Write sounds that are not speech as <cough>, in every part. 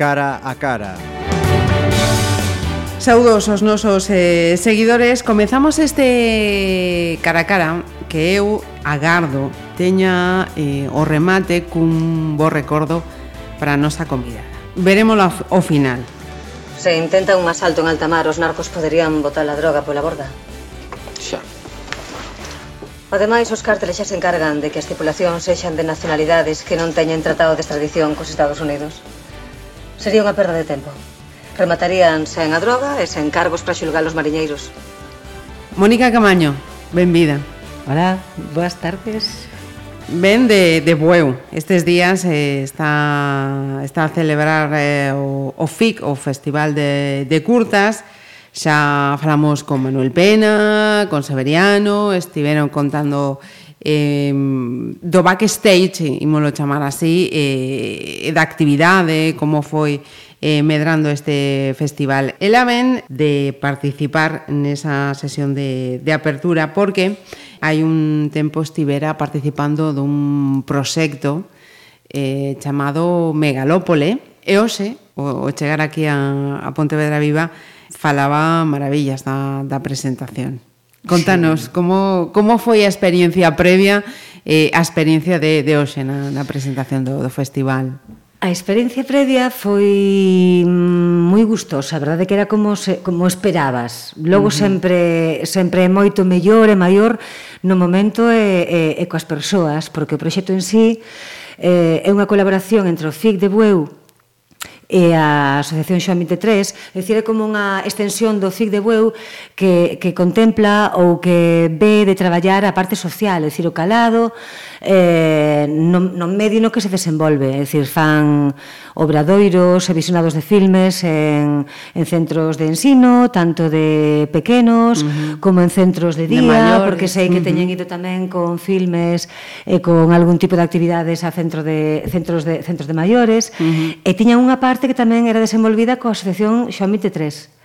cara a cara. Saudos aos nosos eh, seguidores. Comezamos este cara a cara Que eu agardo Teña eh, o remate cun bo recordo Para a nosa convidada Verémolo ao final. Se intenta un asalto en alta mar Os narcos poderían botar a droga pola borda. Xa. Ademais, os cárteles xa se encargan de que as tripulacións sexan de nacionalidades que non teñen tratado de extradición cos Estados Unidos. Sería unha perda de tempo. Rematarían sen a droga e sen cargos para xulgar os mariñeiros. Mónica Camaño, benvida. Hola, boas tardes. Ven de, de Bueu. Estes días eh, está, está a celebrar eh, o, o FIC, o Festival de, de Curtas, Xa falamos con Manuel Pena, con Severiano, estiveron contando eh, do backstage, imolo chamar así, eh, da actividade, como foi eh, medrando este festival. Ela ven de participar nesa sesión de, de apertura porque hai un tempo estivera participando dun proxecto eh, chamado Megalópole e hoxe, o, o chegar aquí a, a Pontevedra Viva, falaba maravillas da, da presentación. Contanos, sí. como, como foi a experiencia previa eh, a experiencia de, de hoxe na, na presentación do, do festival? A experiencia previa foi mm, moi gustosa, a verdade que era como se, como esperabas. Logo uh -huh. sempre sempre é moito mellor e maior no momento e, e, e coas persoas, porque o proxecto en sí eh, é unha colaboración entre o FIC de Bueu e a Asociación Xoan 23, é dicir, é como unha extensión do CIC de Bueu que, que contempla ou que ve de traballar a parte social, é dicir, o calado eh, no, no medio no que se desenvolve, é dicir, fan obradoiros e visionados de filmes en, en centros de ensino, tanto de pequenos uh -huh. como en centros de día, de porque sei que uh -huh. teñen ido tamén con filmes e con algún tipo de actividades a centro de centros de centros de maiores uh -huh. e tiña unha parte que tamén era desenvolvida coa asociación Xomite 3.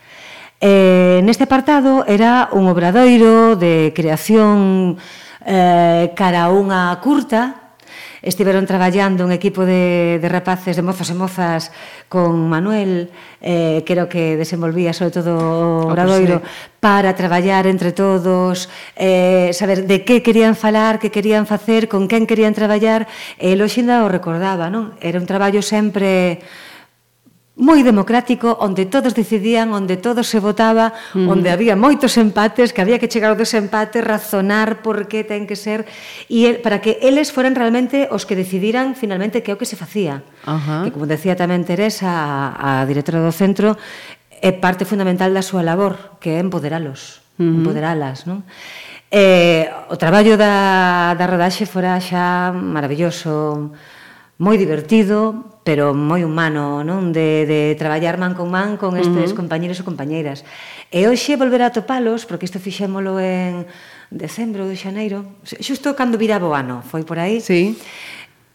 Eh, neste apartado era un obradoiro de creación eh, cara a unha curta estiveron traballando un equipo de, de rapaces, de mozos e mozas con Manuel, eh, creo que desenvolvía sobre todo o ah, Obradoiro, oh, pues, sí. para traballar entre todos, eh, saber de que querían falar, que querían facer, con quen querían traballar, e eh, Loxinda o recordaba, non? Era un traballo sempre moi democrático, onde todos decidían, onde todos se votaba, mm. onde había moitos empates, que había que chegar ao desempate, razonar por que ten que ser, e el, para que eles foran realmente os que decidiran finalmente que é o que se facía. Ajá. Que, como decía tamén Teresa, a, a directora do centro, é parte fundamental da súa labor, que é empoderalos, mm. empoderalas, non? Eh, o traballo da, da rodaxe fora xa maravilloso, maravilloso, moi divertido, pero moi humano, non? De, de traballar man con man con estes uh -huh. compañeros e compañeiras. E hoxe volver a topalos, porque isto fixémolo en decembro de xaneiro, xusto cando viraba o ano, foi por aí. Sí.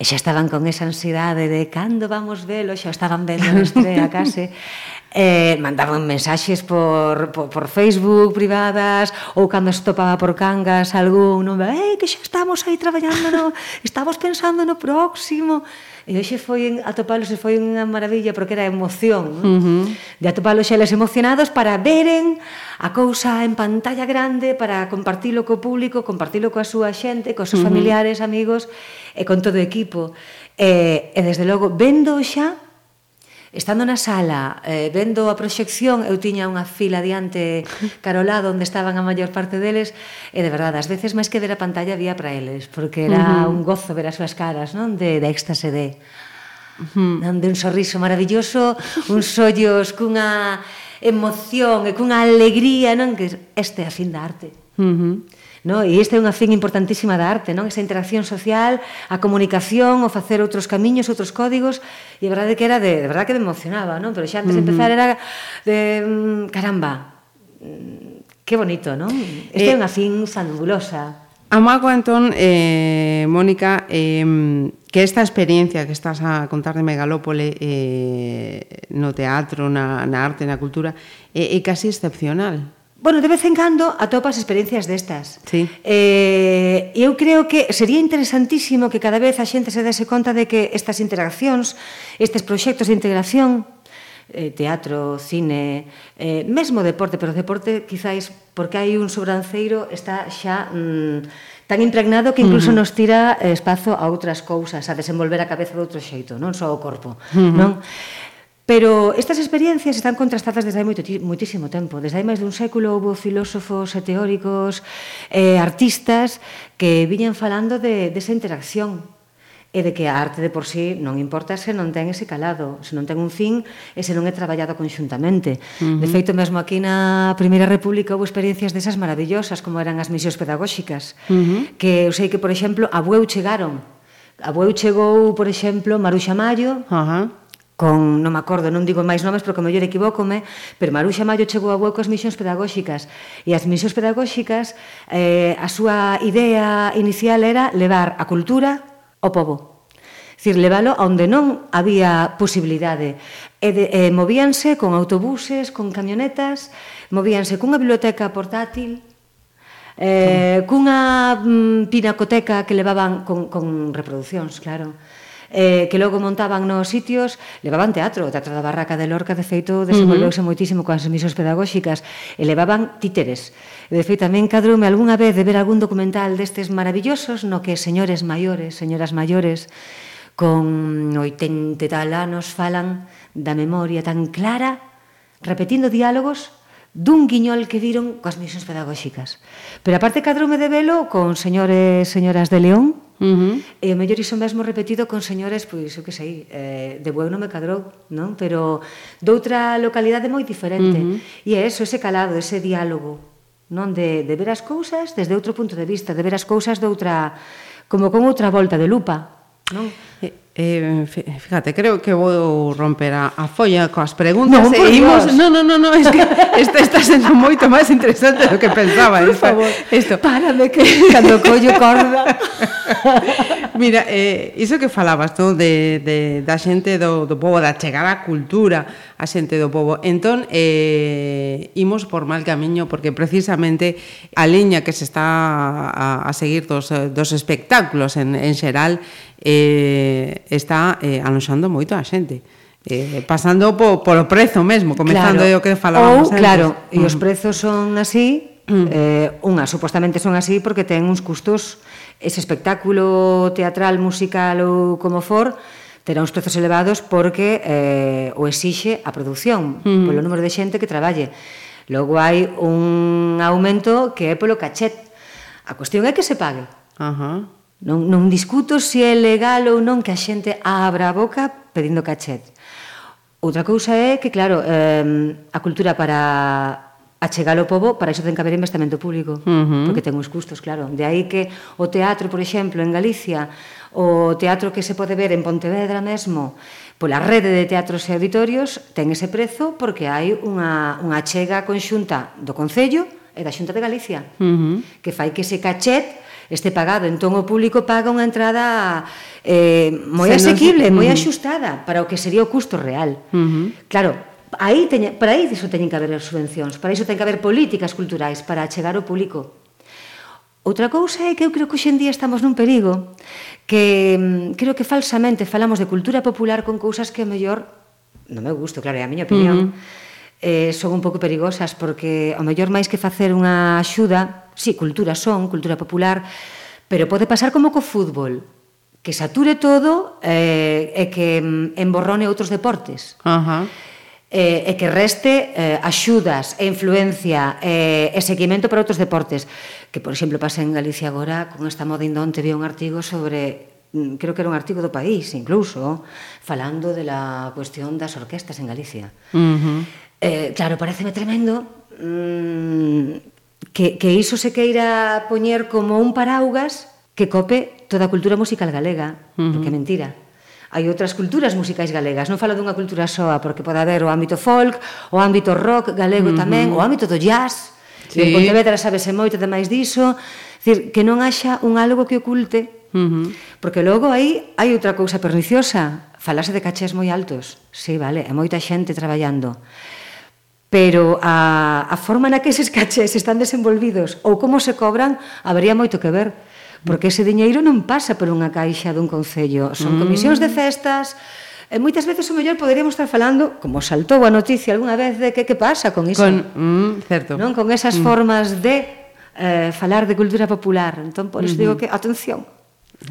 E xa estaban con esa ansiedade de cando vamos velo, xa estaban vendo a estrela case. <laughs> eh, mandaban mensaxes por, por, por Facebook privadas ou cando estopaba por cangas algún non, eh, que xa estamos aí traballando no, estamos pensando no próximo e hoxe foi en, atopalos e foi unha maravilla porque era emoción non? Uh -huh. de atopalos eles emocionados para veren a cousa en pantalla grande para compartilo co público compartilo coa súa xente cos seus uh -huh. familiares, amigos e con todo o equipo e, e desde logo vendo xa Estando na sala, eh, vendo a proxección, eu tiña unha fila diante carolado onde estaban a maior parte deles, e de verdade, ás veces máis que ver a pantalla había para eles, porque era uh -huh. un gozo ver as súas caras, non? De, de éxtase de... Uh -huh. Non? De un sorriso maravilloso, uns ollos cunha emoción e cunha alegría, non? Que este é a fin da arte. Uh -huh. No? E esta é unha fin importantísima da arte, non? Esa interacción social, a comunicación, o facer outros camiños, outros códigos, e a verdade que era de, de verdade que me emocionaba, non? Pero xa antes de empezar era de mm, caramba. Mm, que bonito, non? Esta eh, é unha fin fabulosa. Amago, entón, eh, Mónica, eh, que esta experiencia que estás a contar de Megalópole eh, no teatro, na, na arte, na cultura, é, é casi excepcional. Bueno, de vez en cando atopas experiencias destas. Sí. Eh, eu creo que sería interesantísimo que cada vez a xente se dese conta de que estas interaccións, estes proxectos de integración, eh, teatro, cine, eh, mesmo deporte, pero deporte quizáis porque hai un sobranceiro está xa mm, tan impregnado que incluso uh -huh. nos tira espazo a outras cousas, a desenvolver a cabeza de outro xeito, non só o corpo, uh -huh. non? Pero estas experiencias están contrastadas desde hai moito, moitísimo tempo. Desde hai máis dun século houve filósofos e teóricos, eh, artistas, que viñan falando de, desa interacción e de que a arte de por sí non importa se non ten ese calado, se non ten un fin e se non é traballado conxuntamente. Uh -huh. De feito, mesmo aquí na Primeira República houve experiencias desas maravillosas, como eran as misións pedagóxicas, uh -huh. que eu sei que, por exemplo, a Bueu chegaron. A Bueu chegou, por exemplo, Maruxa Mayo, uh -huh con, non me acordo, non digo máis nomes porque mellor equivócome, pero Maruxa Mayo chegou a hueco as misións pedagóxicas e as misións pedagóxicas eh, a súa idea inicial era levar a cultura ao povo dicir, leválo a onde non había posibilidade. E, de, e movíanse con autobuses, con camionetas, movíanse cunha biblioteca portátil, eh, cunha mm, pinacoteca que levaban con, con reproduccións, claro eh, que logo montaban nos sitios, levaban teatro, o Teatro da Barraca de Lorca, de feito, desenvolveuse uh -huh. moitísimo coas misións pedagóxicas, e levaban títeres. E, de feito, tamén cadrome algunha vez de ver algún documental destes maravillosos no que señores maiores, señoras maiores, con 80 tal anos falan da memoria tan clara, repetindo diálogos dun guiñol que viron coas misións pedagóxicas. Pero aparte cadrome de velo con señores, e señoras de León, Uh eh, -huh. E o mellor iso mesmo repetido con señores, pois, eu que sei, eh, de Bueu non me cadrou, non? Pero doutra localidade moi diferente. Uh -huh. E é eso, ese calado, ese diálogo, non? De, de ver as cousas desde outro punto de vista, de ver as cousas doutra, como con outra volta de lupa, non? Eh, Eh, fíjate, creo que vou romper a, a folla coas preguntas non, e imos... no, no, no, no, es que este está sendo moito máis interesante do que pensaba. Por esta, favor, isto. párame que cando collo corda... <laughs> Mira, eh, iso que falabas, non? De, de, da xente do, do povo, da chegar a cultura, a xente do povo. Entón, eh, imos por mal camiño, porque precisamente a liña que se está a, a seguir dos, dos espectáculos en, en xeral eh, está eh, anoxando moito a xente. Eh, pasando po, polo prezo mesmo, comenzando claro. o que falábamos Ou, antes. Claro, mm. e os mm. prezos son así, mm. eh, unha, supostamente son así porque ten uns custos ese espectáculo teatral, musical ou como for, terá uns prezos elevados porque eh, o exixe a produción, mm. polo número de xente que traballe. Logo hai un aumento que é polo cachet. A cuestión é que se pague. Ajá. Uh -huh. Non, non discuto se é legal ou non que a xente abra a boca pedindo cachet. Outra cousa é que, claro, eh, a cultura para achegar ao povo, para iso ten que haber investimento público, uh -huh. porque ten uns custos, claro. De aí que o teatro, por exemplo, en Galicia, o teatro que se pode ver en Pontevedra mesmo, pola rede de teatros e auditorios, ten ese prezo porque hai unha, unha chega conxunta do Concello e da Xunta de Galicia, uh -huh. que fai que ese cachet este pagado. Entón o público paga unha entrada eh, moi asequible, moi axustada para o que sería o custo real. Uh -huh. Claro, aí teña, para aí iso teñen que haber as subvencións, para iso ten que haber políticas culturais para chegar ao público. Outra cousa é que eu creo que hoxendía estamos nun perigo que mm, creo que falsamente falamos de cultura popular con cousas que mellor non me gusto, claro, é a miña opinión. Uh -huh. Eh, son un pouco perigosas porque ao mellor máis que facer unha axuda, si, sí, cultura son, cultura popular, pero pode pasar como co fútbol, que sature todo eh, e que mm, emborrone outros deportes. Ajá. Uh -huh eh, e que reste eh, axudas e influencia eh, e seguimento para outros deportes. Que, por exemplo, pasa en Galicia agora, con esta moda indonte, vi un artigo sobre mm, creo que era un artigo do país incluso falando de la cuestión das orquestas en Galicia uh -huh. eh, claro, pareceme tremendo mmm, que, que iso se queira poñer como un paraugas que cope toda a cultura musical galega uh -huh. porque é mentira hai outras culturas musicais galegas. Non falo dunha cultura soa, porque pode haber o ámbito folk, o ámbito rock galego tamén, uh -huh. o ámbito do jazz. Sí. En Pontevedra sabese moito demais diso. Dicir, que non haxa un algo que oculte Uh -huh. Porque logo aí hai outra cousa perniciosa, falase de cachés moi altos. Sí, vale, é moita xente traballando. Pero a, a forma na que eses cachés están desenvolvidos ou como se cobran, habería moito que ver porque ese diñeiro non pasa por unha caixa dun concello, son mm. comisións de festas, E moitas veces o mellor poderíamos estar falando, como saltou a noticia algunha vez de que que pasa con iso. Con, mm, certo. Non con esas mm. formas de eh, falar de cultura popular. Entón, por iso mm -hmm. digo mm-hmm. que atención.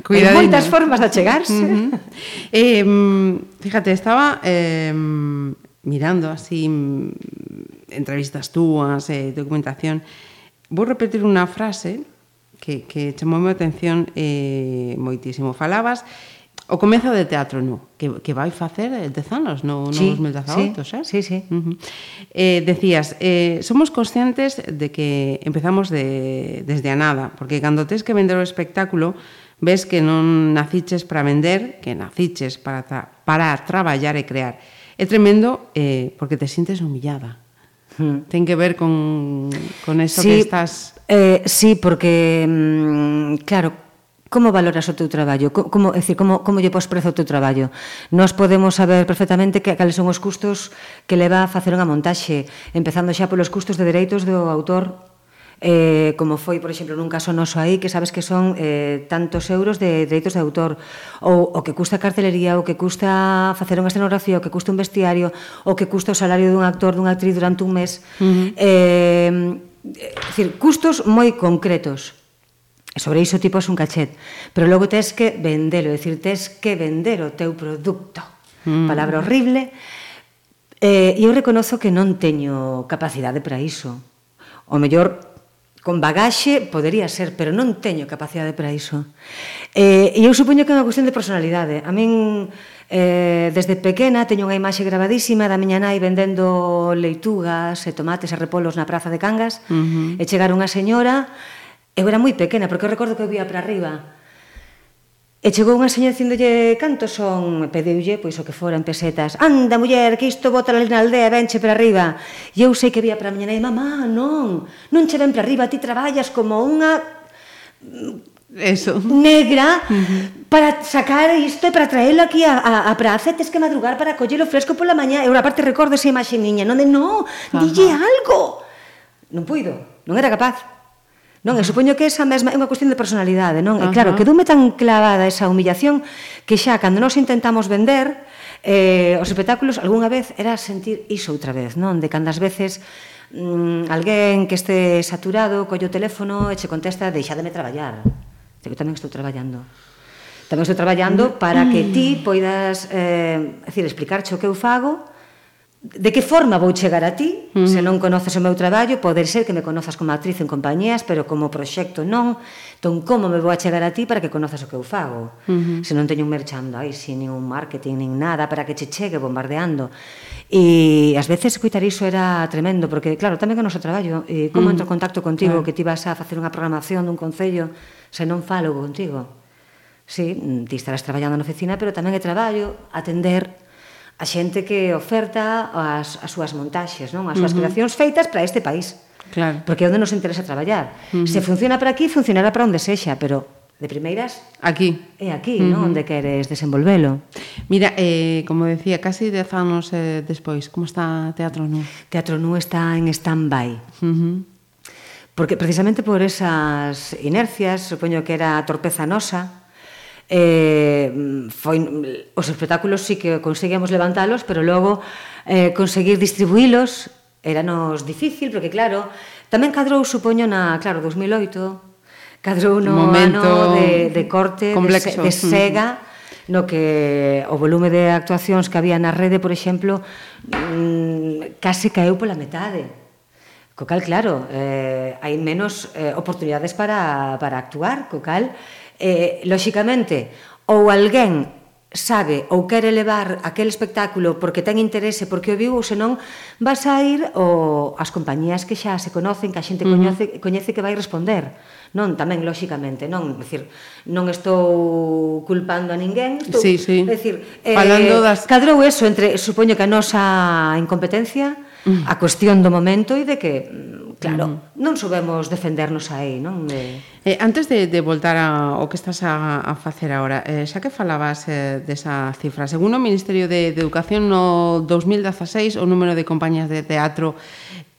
Cuidadinho. Hai moitas formas de achegarse. Mm -hmm. eh, fíjate, estaba eh, mirando así mm, entrevistas túas, eh, documentación. Vou repetir unha frase que, que chamou a atención eh, moitísimo. Falabas o comezo de teatro nu, que, que vai facer 10 anos, no, no 2018, sí, eh? Sí, sí. Uh -huh. eh, decías, eh, somos conscientes de que empezamos de, desde a nada, porque cando tes que vender o espectáculo, ves que non naciches para vender, que naciches para, tra para traballar e crear. É tremendo eh, porque te sientes humillada. Hmm. Ten que ver con, con eso sí, que estás... Eh, sí, porque, mm, claro, Como valoras o teu traballo? Como, é dicir, como, como lle pos prezo o teu traballo? Nós podemos saber perfectamente que cales son os custos que leva a facer unha montaxe, empezando xa polos custos de dereitos do autor eh, como foi, por exemplo, nun caso noso aí, que sabes que son eh, tantos euros de dereitos de autor, ou o que custa a cartelería, o que custa facer unha escenografía, o que custa un vestiario, o que custa o salario dun actor, dunha actriz durante un mes. Uh -huh. eh, é dicir, custos moi concretos. Sobre iso tipo un cachet, pero logo tes que vendelo, é dicir, tes que vender o teu produto. Mm. Palabra horrible. Eh, eu reconozo que non teño capacidade para iso. O mellor con bagaxe podería ser, pero non teño capacidade para iso. Eh, e eu supoño que é unha cuestión de personalidade. A min Eh, desde pequena teño unha imaxe gravadísima da miña nai vendendo leitugas e tomates e repolos na praza de Cangas uh -huh. e chegar unha señora eu era moi pequena porque eu recordo que eu vía para arriba E chegou unha señora dicindolle canto son, e pediulle pois o que fora en pesetas. Anda, muller, que isto bota ali na aldea, venche para arriba. E eu sei que vía para a miña nai, mamá, non, non che ven para arriba, ti traballas como unha Eso. negra uh -huh. para sacar isto e para traelo aquí a, a, a praza tes que madrugar para collelo fresco pola mañá e unha parte recordo esa imaxe niña non, de, no, dille algo non puido, non era capaz Non, eu supoño que esa mesma é unha cuestión de personalidade, non? E claro, quedoume tan clavada esa humillación que xa cando nos intentamos vender eh, os espectáculos algunha vez era sentir iso outra vez, non? De cando as veces mm, alguén que este saturado colle o teléfono e che contesta deixademe traballar que tamén estou traballando. Tamén estou traballando para que ti poidas eh, decir, explicarche o que eu fago, de que forma vou chegar a ti, mm. se non conoces o meu traballo, poder ser que me conozas como actriz en compañías, pero como proxecto non, entón como me vou a chegar a ti para que conozas o que eu fago, uh -huh. se non teño un merchandising, nin un marketing, nin nada, para que che chegue bombardeando. E ás veces escutar iso era tremendo, porque claro, tamén que o noso traballo, eh, como mm. entro en contacto contigo, claro. que ti vas a facer unha programación dun concello, se non falo contigo. Sí, ti estarás traballando na oficina, pero tamén é traballo atender a xente que oferta as, as súas montaxes, non? as súas uh -huh. creacións feitas para este país. Claro. Porque é onde nos interesa traballar. Uh -huh. Se funciona para aquí, funcionará para onde sexa, pero de primeiras aquí É aquí, uh -huh. non? Onde queres desenvolvelo. Mira, eh, como decía, casi 10 anos eh, despois, como está Teatro Nú? Teatro Nú está en stand-by. Uh -huh. Porque precisamente por esas inercias, supoño que era torpeza nosa, eh, foi, os espectáculos sí que conseguíamos levantalos, pero logo eh, conseguir distribuílos era nos difícil, porque claro, tamén cadrou, supoño, na, claro, 2008, cadrou no Momento ano de, de corte complexo. de, de Sega no que o volume de actuacións que había na rede, por exemplo, mm, case caeu pola metade. Co cal, claro, eh, hai menos eh, oportunidades para, para actuar, co cal, eh, lóxicamente, ou alguén sabe ou quere levar aquel espectáculo porque ten interese, porque o viu ou senón vas a ir o as compañías que xa se conocen, que a xente uh -huh. coñece, coñece que vai responder Non, tamén lóxicamente, non, decir, non estou culpando a ninguén, estou, sí, sí. decir, eh, Falando das... cadrou eso entre supoño que a nosa incompetencia, mm. a cuestión do momento e de que mm, claro, mm. non soubemos defendernos aí, non? De... Eh, antes de, de voltar a, ao que estás a, a facer agora, eh, xa que falabas eh, desa cifra, según o Ministerio de, de Educación no 2016 o número de compañías de teatro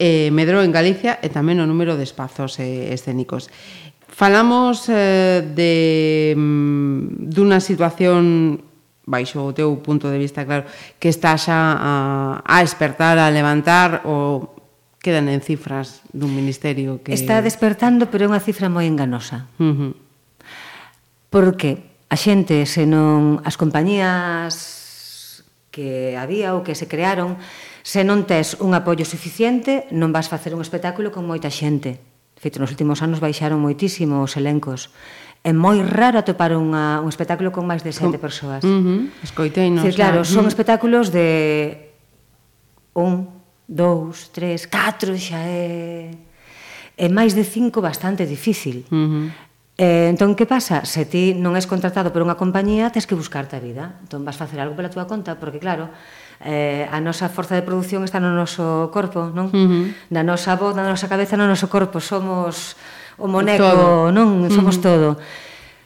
eh, medrou en Galicia e tamén o número de espazos eh, escénicos. Falamos eh, de mm, dunha situación baixo o teu punto de vista, claro, que está xa a, a despertar, a levantar o quedan en cifras dun ministerio que... Está despertando, pero é unha cifra moi enganosa. Uh -huh. Porque a xente, se non as compañías que había ou que se crearon, se non tes un apoio suficiente, non vas facer un espectáculo con moita xente feito, nos últimos anos baixaron moitísimo os elencos. É moi raro atopar unha, un espectáculo con máis de sete persoas. Uh -huh. Escoitei, non? Claro, son espectáculos de un, dous, tres, catro xa é... E máis de cinco bastante difícil. Uh -huh. Eh, entón, que pasa? Se ti non és contratado por unha compañía, tens que buscarte a vida. Entón, vas facer algo pola túa conta, porque, claro, eh, a nosa forza de produción está no noso corpo, non? Uh -huh. Na nosa voz, na nosa cabeza, no noso corpo, somos o moneco, todo. non? Somos uh -huh. todo.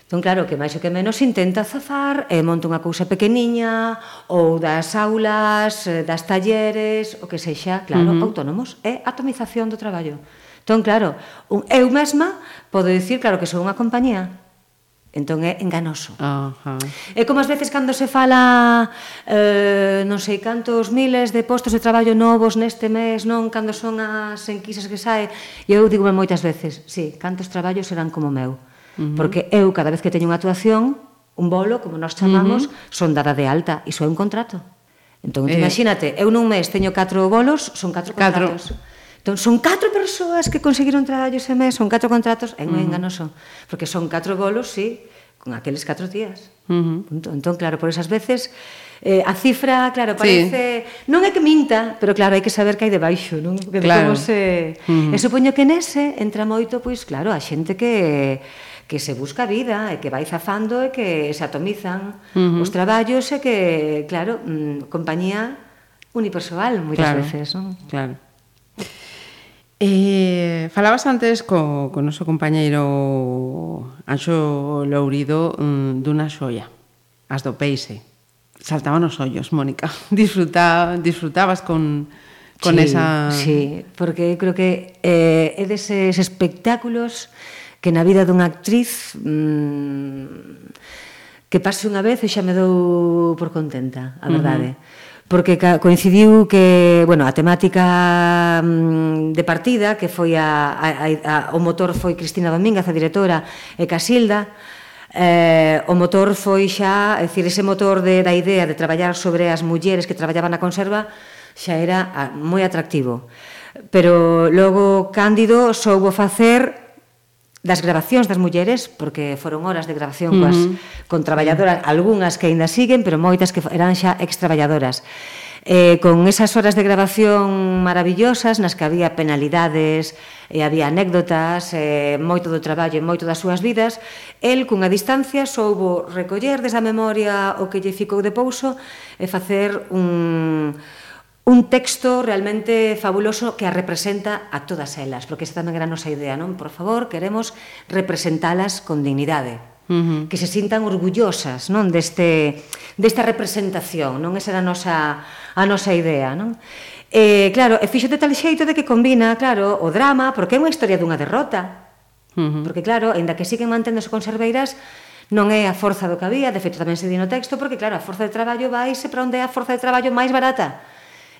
Entón, claro, que máis ou que menos intenta zafar e monta unha cousa pequeniña ou das aulas, eh, das talleres, o que sexa, claro, uh -huh. autónomos, é atomización do traballo. Entón, claro, un, eu mesma podo dicir, claro, que sou unha compañía, Entón é enganoso. Uh -huh. É como as veces cando se fala eh, non sei cantos miles de postos de traballo novos neste mes, non cando son as enquisas que sae, e eu digo moitas veces, sí, cantos traballos serán como meu. Uh -huh. Porque eu cada vez que teño unha actuación, un bolo, como nós chamamos, uh -huh. son dada de alta, iso é un contrato. Entón, eh. imagínate, eu nun mes teño catro bolos, son catro contratos. Catro Entón, son catro persoas que conseguiron traballo ese mes, son catro contratos, é moi uh -huh. enganoso, porque son catro bolos, sí, con aqueles catro días. Uh -huh. Entón, claro, por esas veces, eh, a cifra, claro, parece... Sí. Non é que minta, pero claro, hai que saber que hai debaixo, non? Que claro. como se... Uh -huh. E supoño que nese entra moito, pois, claro, a xente que que se busca vida e que vai zafando e que se atomizan uh -huh. os traballos e que, claro, mm, compañía unipersoal moitas claro. veces, non? Claro. Eh, falabas antes co, co noso compañeiro Anxo Lourido mm, dunha xoia, as do Peixe. Saltaban os ollos, Mónica. <laughs> Disfruta, disfrutabas con, con sí, esa... Sí, porque eu creo que eh, é deses espectáculos que na vida dunha actriz mmm, que pase unha vez e xa me dou por contenta, a verdade. Uh -huh porque coincidiu que, bueno, a temática mm, de partida que foi a, a, a o motor foi Cristina Domínguez, a directora, e Casilda, eh, o motor foi xa, é dicir, ese motor de, da idea de traballar sobre as mulleres que traballaban na conserva xa era moi atractivo. Pero logo Cándido soubo facer das grabacións das mulleres, porque foron horas de grabación coas, uh -huh. Con traballadoras, algunhas que aínda siguen, pero moitas que eran xa ex-traballadoras. Eh, con esas horas de grabación maravillosas nas que había penalidades e había anécdotas eh, moito do traballo e moito das súas vidas el cunha distancia soubo recoller desa memoria o que lle ficou de pouso e facer un, un texto realmente fabuloso que a representa a todas elas, porque esta tamén era a nosa idea, non? Por favor, queremos representalas con dignidade, uh -huh. que se sintan orgullosas, non, deste desta representación, non? Esa era a nosa a nosa idea, non? Eh, claro, e fixo de tal xeito de que combina, claro, o drama, porque é unha historia dunha derrota. Uh -huh. Porque claro, aínda que siguen manténdose conserveiras, non é a forza do que había, de feito tamén se di no texto, porque claro, a forza de traballo vai se para onde é a forza de traballo máis barata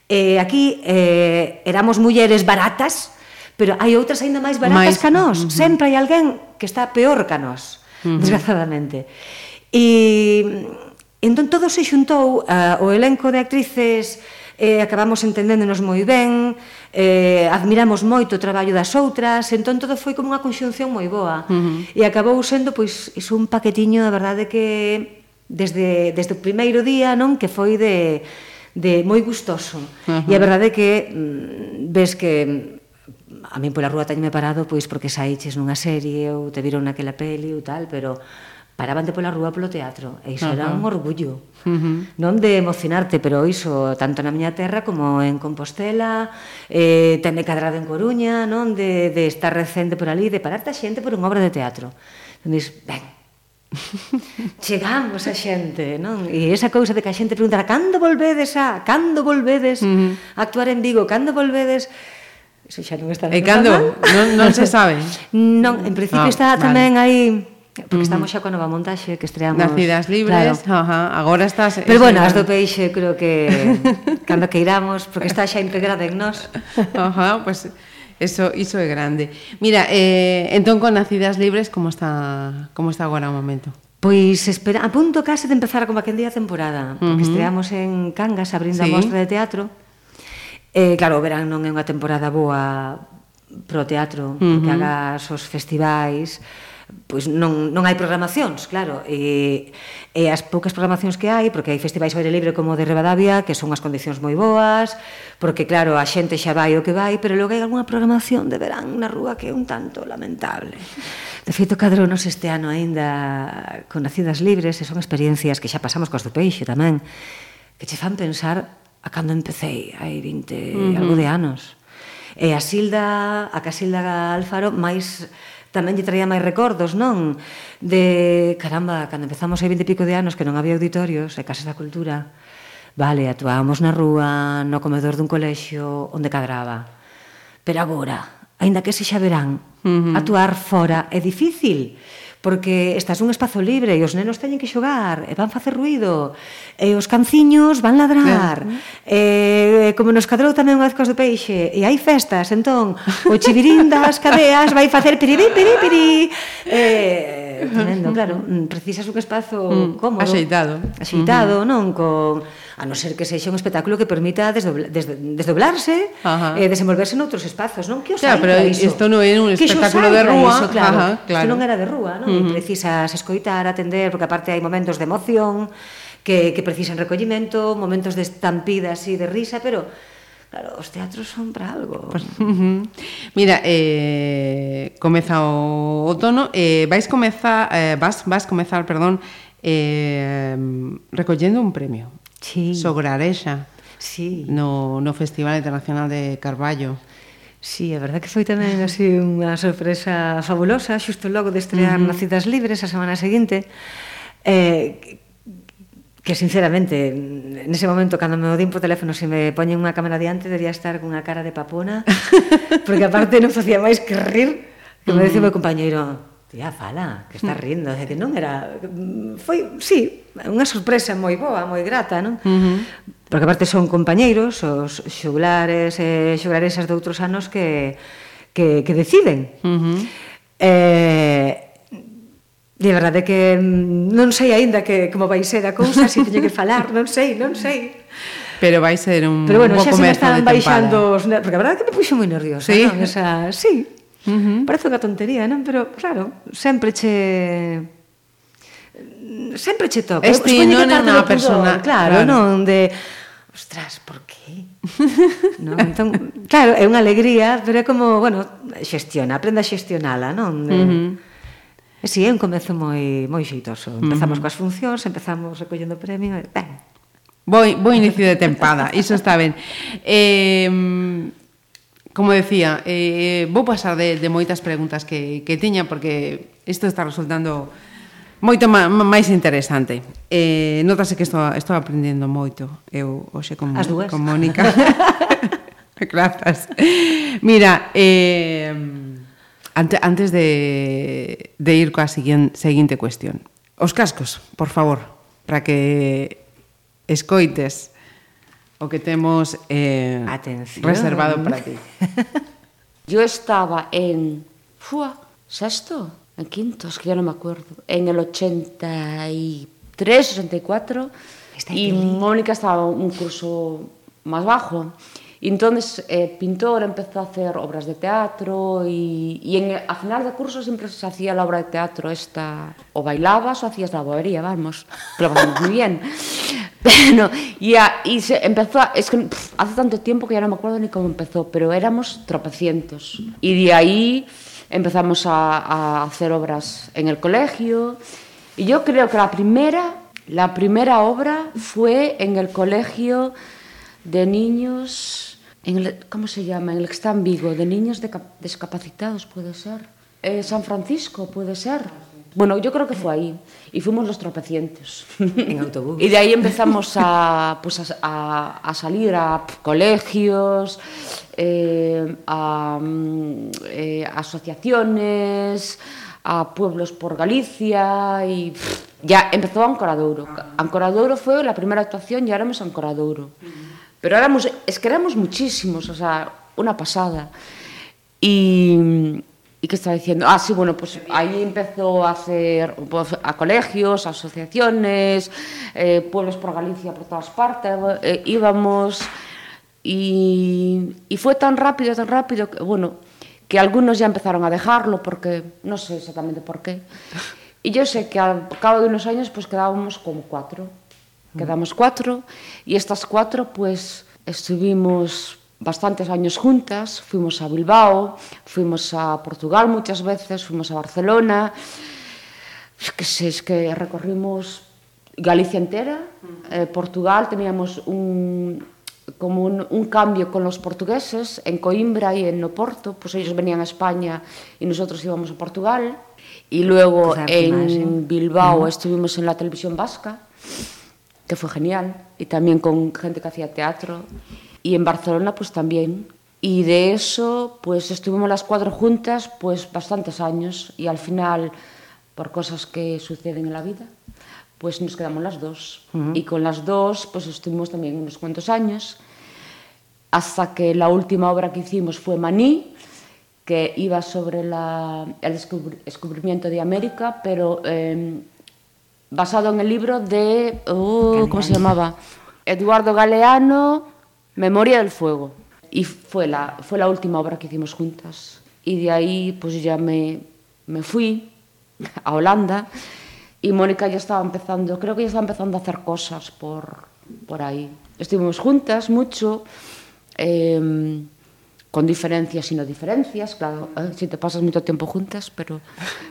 Eh, aquí eh, éramos mulleres baratas, pero hai outras aínda máis baratas máis... que nós. Uh -huh. Sempre hai alguén que está peor que nós, uh -huh. desgraciadamente. E entón todo se xuntou uh, o elenco de actrices eh, acabamos entendéndonos moi ben, eh, admiramos moito o traballo das outras, entón todo foi como unha conxunción moi boa. Uh -huh. E acabou sendo pois iso un paquetiño, a verdade que desde desde o primeiro día, non, que foi de de moi gustoso. Uh -huh. E a verdade é que mm, ves que mm, a min pola rúa teñme parado pois porque saíches nunha serie ou te viron naquela peli ou tal, pero paraban de pola rúa polo teatro e iso uh -huh. era un orgullo uh -huh. non de emocionarte, pero iso tanto na miña terra como en Compostela eh, tende cadrado en Coruña non de, de estar recente por ali de pararte a xente por unha obra de teatro entendís, ben, <laughs> Chegamos a xente, non? E esa cousa de que a xente pregunta cando volvedes a, cando volvedes uh -huh. a actuar en Vigo, cando volvedes Iso xa non está E cando? Non, non se sabe? <laughs> non, en principio ah, está tamén aí porque estamos xa coa nova montaxe que estreamos. Nacidas libres, claro. ajá, agora estás... Pero bueno, as do peixe creo que <laughs> cando que iramos, porque está xa integrada en nós. Ajá, pois... Pues, Eso, iso é grande. Mira, eh, entón con Nacidas Libres como está como está agora o momento? Pois espera, a punto case de empezar como aquel día a temporada, porque uh -huh. estreamos en Cangas abrindo sí. a mostra de teatro. Eh, claro, o verán non é unha temporada boa pro teatro, uh -huh. hagas os festivais, pois non, non hai programacións, claro, e, e as poucas programacións que hai, porque hai festivais ao aire libre como o de Rivadavia, que son as condicións moi boas, porque claro, a xente xa vai o que vai, pero logo hai algunha programación de verán na rúa que é un tanto lamentable. De feito, cadronos este ano aínda con nacidas libres, e son experiencias que xa pasamos cos do peixe tamén, que che fan pensar a cando empecéi, hai 20 uh -huh. algo de anos. E a Silda, a Casilda Alfaro, máis tamén lle traía máis recordos, non? De, caramba, cando empezamos hai 20 e pico de anos que non había auditorios e casas da cultura, vale, actuábamos na rúa, no comedor dun colexio, onde cadraba. Pero agora, aínda que sexa verán, uh -huh. actuar fora é difícil porque estás nun espazo libre e os nenos teñen que xogar, e van facer ruido, e os canciños van ladrar, e, como nos cadrou tamén unha vez cos do peixe, e hai festas, entón, o chivirín das cadeas vai facer piriri piribí, piri. e, tremendo, claro, <laughs> precisas un espazo mm, cómodo, axeitado, axeitado, uh -huh. non con a non ser que sexa un espectáculo que permita desdobla, des, desdoblarse, e eh, desenvolverse noutros espazos, non? Que os claro, pero isto non é un espectáculo de rúa, iso, claro. Ajá, claro. Isto non era de rúa, non? Uh -huh. Precisas escoitar, atender, porque aparte hai momentos de emoción, que, que precisan recollimento, momentos de estampida así de risa, pero Claro, os teatros son para algo. Pues, uh -huh. Mira, eh, comeza o outono, eh, vais comezar, eh, vas, vas comezar, perdón, eh, recollendo un premio sí. Sograrexa sí. no, no Festival Internacional de Carballo. Sí, é verdad que foi tamén así unha sorpresa fabulosa, xusto logo de estrear uh -huh. Nacidas Libres a semana seguinte, eh, que sinceramente, nese momento, cando me odín por teléfono, se me poñen unha cámara diante, debía estar cunha cara de papona, <laughs> porque aparte non facía máis que rir, que me decía o meu compañeiro, Tía, ah, fala, que estás mm. rindo, de que non era... Foi, sí, unha sorpresa moi boa, moi grata, non? Uh -huh. Porque aparte son compañeiros, os xuglares e xuglaresas de outros anos que, que, que deciden. Uh -huh. Eh, de verdade que mm, non sei aínda que como vai ser a cousa, se teño que falar, non sei, non sei. Pero vai ser un Pero bueno, un xa se me están baixando os porque a verdade que me puxo moi nerviosa, sí. non? Esa, sí, Uh -huh. Parece unha tontería, non? Pero, claro, sempre che sempre che toca. Este non é unha persona, claro, claro, non de ostras, por que? <laughs> non, entón, claro, é unha alegría, pero é como, bueno, xestiona, aprenda a xestionala, non? De, uh -huh. Si, sí, é un comezo moi moi xeitoso. Empezamos uh -huh. coas funcións, empezamos recollendo premio, e ben. Boi, boi inicio de tempada, iso está ben. Eh, como decía, eh, eh, vou pasar de, de moitas preguntas que, que tiña porque isto está resultando moito máis interesante. Eh, notase que estou, estou aprendendo moito eu hoxe con, As dúas. con Mónica. <laughs> Grazas. Mira, eh, ante, antes de, de ir coa seguinte cuestión. Os cascos, por favor, para que escoites o que temos eh, Atención. reservado para ti. <laughs> Yo estaba en... Fua, sexto, en quinto, es que ya no me acuerdo, en el 83, 84, Está y Mónica estaba un curso más bajo. Y entonces eh, pintor empezó a hacer obras de teatro y, en, a final de curso siempre se hacía la obra de teatro esta, o bailabas o hacías la bobería, vamos, pero vamos muy bien. <laughs> Pero, y, se empezó, es que hace tanto tiempo que ya no me acuerdo ni cómo empezó, pero éramos tropecientos. Y de ahí empezamos a, a hacer obras en el colegio Y yo creo que la primera, la primera obra fue en el colegio de niños, en el, ¿cómo se llama? En el que está en Vigo, de niños de, discapacitados, puede ser. Eh, San Francisco, puede ser. Bueno, yo creo que fue ahí. Y fuimos los tropecientes. <laughs> En autobús. y de ahí empezamos a, pues a, a, a salir a colegios, eh, a mm, eh, asociaciones, a pueblos por Galicia y pff, ya empezó Ancoradouro. Ancoradouro fue la primera actuación y ahora éramos Ancoradouro. Pero éramos, es que éramos muchísimos, o sea, una pasada. Y, ¿Y qué estaba diciendo? Ah, sí, bueno, pues ahí empezó a hacer pues, a colegios, asociaciones, eh, pueblos por Galicia, por todas partes, eh, íbamos y, y, fue tan rápido, tan rápido, que, bueno, que algunos ya empezaron a dejarlo porque no sé exactamente por qué. Y yo sé que al cabo de unos años pues quedábamos como cuatro. Quedamos cuatro e estas cuatro pues estuvimos bastantes años juntas, fuimos a Bilbao, fuimos a Portugal muchas veces, fuimos a Barcelona, es que sé, es que recorrimos Galicia entera, eh, Portugal, teníamos un, como un, un, cambio con los portugueses en Coimbra y en Oporto, pues ellos venían a España y nosotros íbamos a Portugal. Y luego pues en Bilbao uh -huh. estuvimos en la televisión vasca. Que fue genial, y también con gente que hacía teatro, y en Barcelona pues también. Y de eso pues estuvimos las cuatro juntas pues bastantes años y al final por cosas que suceden en la vida pues nos quedamos las dos. Uh -huh. Y con las dos pues estuvimos también unos cuantos años hasta que la última obra que hicimos fue Maní, que iba sobre la, el descubrimiento de América, pero eh, basado en el libro de, uh, ¿cómo se llamaba? Eduardo Galeano, Memoria del Fuego. Y fue la, fue la última obra que hicimos juntas. Y de ahí pues ya me, me fui a Holanda y Mónica ya estaba empezando, creo que ya estaba empezando a hacer cosas por, por ahí. Estuvimos juntas mucho, eh, con diferencias y no diferencias, claro, eh, si te pasas mucho tiempo juntas, pero,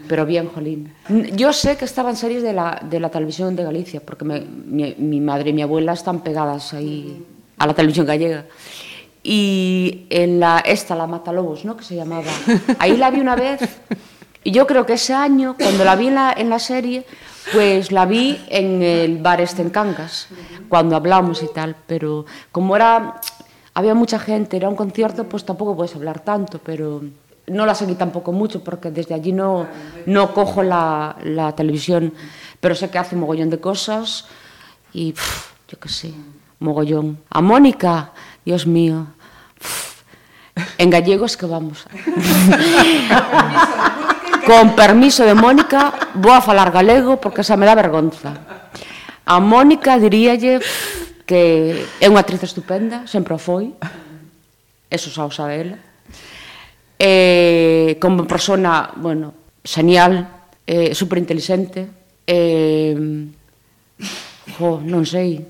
pero bien, jolín. Yo sé que estaban series de la, de la televisión de Galicia, porque me, mi, mi madre y mi abuela están pegadas ahí a la televisión gallega. Y en la, esta, la Matalobos, ¿no? que se llamaba, ahí la vi una vez, y yo creo que ese año, cuando la vi en la, en la serie, pues la vi en el bar este en Cangas, cuando hablamos y tal, pero como era, había mucha gente, era un concierto, pues tampoco puedes hablar tanto, pero no la seguí tampoco mucho, porque desde allí no, no cojo la, la televisión, pero sé que hace un mogollón de cosas, y pff, yo qué sé mogollón. A Mónica, Dios mío, en gallego es que vamos. <laughs> Con permiso de Mónica, vou a falar galego porque xa me dá vergonza. A Mónica diríalle que é unha actriz estupenda, sempre o foi, eso xa o sabe ela. Eh, como persona, bueno, genial, eh, superinteligente, eh, jo, non sei,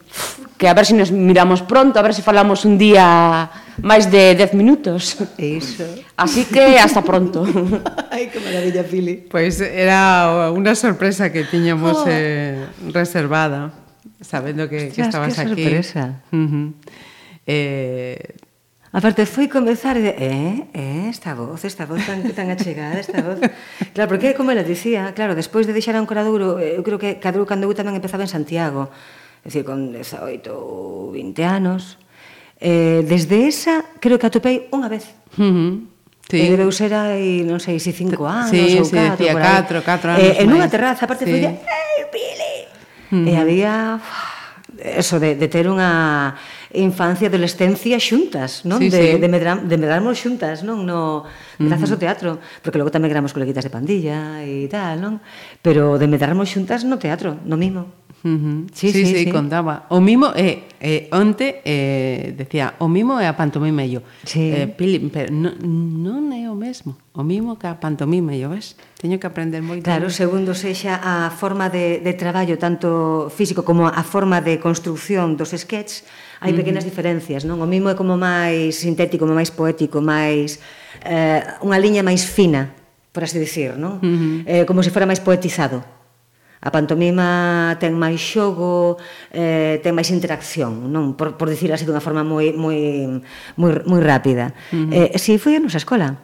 que a ver se si nos miramos pronto, a ver se si falamos un día máis de 10 minutos. Iso. Así que hasta pronto. <laughs> Ai, que maravilla, Pili. Pois pues era unha sorpresa que tiñamos oh. eh, reservada sabendo que, Ostras, que estabas que aquí. sorpresa. Uh -huh. eh, Aparte, foi comezar de, eh, eh, esta voz, esta voz tan, tan achegada, esta voz. Claro, porque, como ela dicía, claro, despois de deixar a Ancoraduro, eh, eu creo que Cadru cando eu tamén empezaba en Santiago, é dicir, con 18 ou 20 anos, eh, desde esa, creo que atopei unha vez. Uh -huh. Sí. E debeu ser aí, non sei, se si cinco anos sí, ou sí, catro, por aí. catro, catro eh, anos eh, En unha terraza, aparte, sí. foi de, ei, Pili, Uh -huh. E había eso de, de ter unha infancia e adolescencia xuntas, non? Sí, de, sí. de, medram, de medrarmos xuntas, non? No, grazas uh -huh. ao teatro, porque logo tamén gramos coleguitas de pandilla e tal, non? Pero de medrarmos xuntas no teatro, no mimo. Uh -huh. sí, sí, sí, sí, contaba. O mimo, eh, eh, onte, eh, decía, o mimo é a pantomima e yo. Sí. Eh, pili, pero non, non é o mesmo. O mimo que a pantomima e yo, ves? Teño que aprender moito. Claro, segundo sexa a forma de, de traballo, tanto físico como a forma de construción dos sketches, hai uh -huh. pequenas diferencias, non? O mimo é como máis sintético, como máis poético, máis eh, unha liña máis fina, por así dicir, non? Uh -huh. eh, como se fora máis poetizado. A pantomima ten máis xogo, eh, ten máis interacción, non? Por, por dicir así dunha forma moi, moi, moi, moi rápida. Uh -huh. eh, si foi a nosa escola,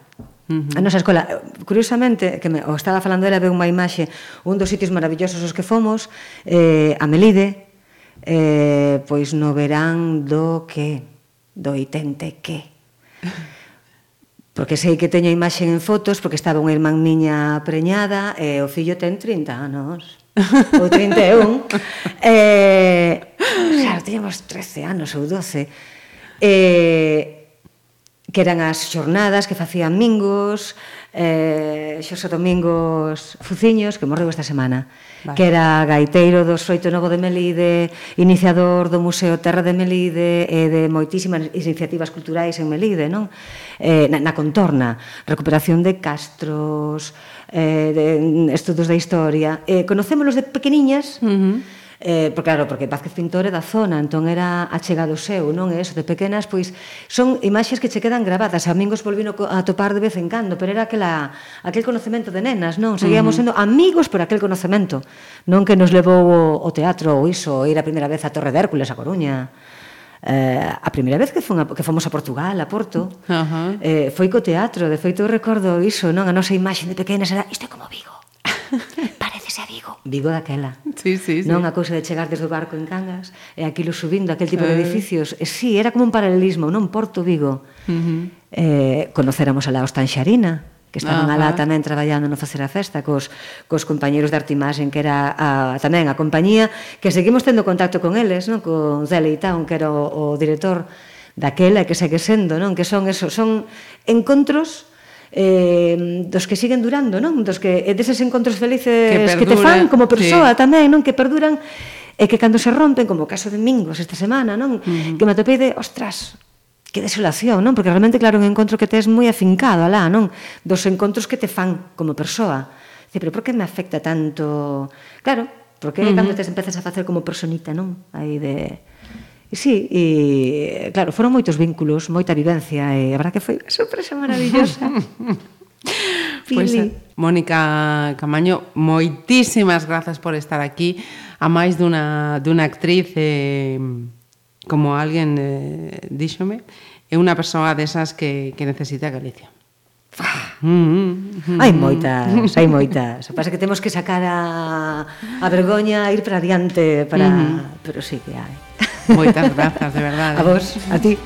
Uh -huh. A nosa escola, curiosamente, que me, o estaba falando era, veu unha imaxe, un dos sitios maravillosos os que fomos, eh, a Melide, eh, pois no verán do que? Do 80 que? <laughs> Porque sei que teño imaxe en fotos, porque estaba unha irmán miña preñada, e eh, o fillo ten 30 anos, ou 31. <laughs> eh, claro, teñamos 13 anos ou 12. Eh, que eran as xornadas que facían mingos, eh, Xosé Domingos Fuciños, que morreu esta semana, vale. que era gaiteiro do Soito Novo de Melide, iniciador do Museo Terra de Melide e de moitísimas iniciativas culturais en Melide, non? Eh, na, na contorna, recuperación de castros, eh, de, mm, estudos da historia. Eh, conocémolos de pequeniñas, uh -huh Eh, porque claro, porque Vázquez Pintor é da zona, entón era achegado seu, non é eso de pequenas, pois son imaxes que che quedan grabadas. A amigos volvino a topar de vez en cando, pero era aquela aquel conocemento de nenas, non? Seguíamos uh -huh. sendo amigos por aquel conocemento, non que nos levou o, o teatro ou iso, ir a primeira vez a Torre de Hércules a Coruña eh, a primeira vez que, fun a, que fomos a Portugal, a Porto, uh -huh. eh, foi co teatro, de feito eu recordo iso, non? A nosa imaxe de pequenas era, isto é como Vigo. Parece <laughs> viaxes a Vigo. Vigo daquela. Sí, sí, sí. Non a cousa de chegar desde o barco en Cangas e aquilo subindo, aquel tipo de eh. edificios. E sí, era como un paralelismo, non Porto Vigo. Uh -huh. eh, conoceramos a la Ostanxarina, que estaban alá tamén traballando no facer a festa cos, cos compañeros de Artimaxen que era a, tamén a compañía que seguimos tendo contacto con eles non? con Zele Town que era o, o director daquela que segue sendo non? que son eso, son encontros eh, dos que siguen durando, non? Dos que e deses encontros felices que, perdura, que te fan como persoa sí. tamén, non? Que perduran e que cando se rompen, como o caso de Mingos esta semana, non? Uh -huh. Que me atopei de, ostras, que desolación, non? Porque realmente, claro, un encontro que tes moi afincado alá, non? Dos encontros que te fan como persoa. Dice, pero por que me afecta tanto? Claro, porque uh -huh. cando te empezas a facer como personita, non? Aí de E sí, e claro, foron moitos vínculos, moita vivencia e a verdad que foi unha sorpresa maravillosa. Pois, <laughs> pues, Mónica Camaño, moitísimas grazas por estar aquí, a máis dunha, dunha actriz eh, como alguén eh, díxome, é unha persoa desas que, que necesita Galicia. Ah. Mm, mm, mm, hai moitas, hai moitas. O pasa que temos que sacar a, a vergoña, ir para adiante, para... Mm. Pero sí que hai. Moitas grazas, de verdade. A vos, a ti.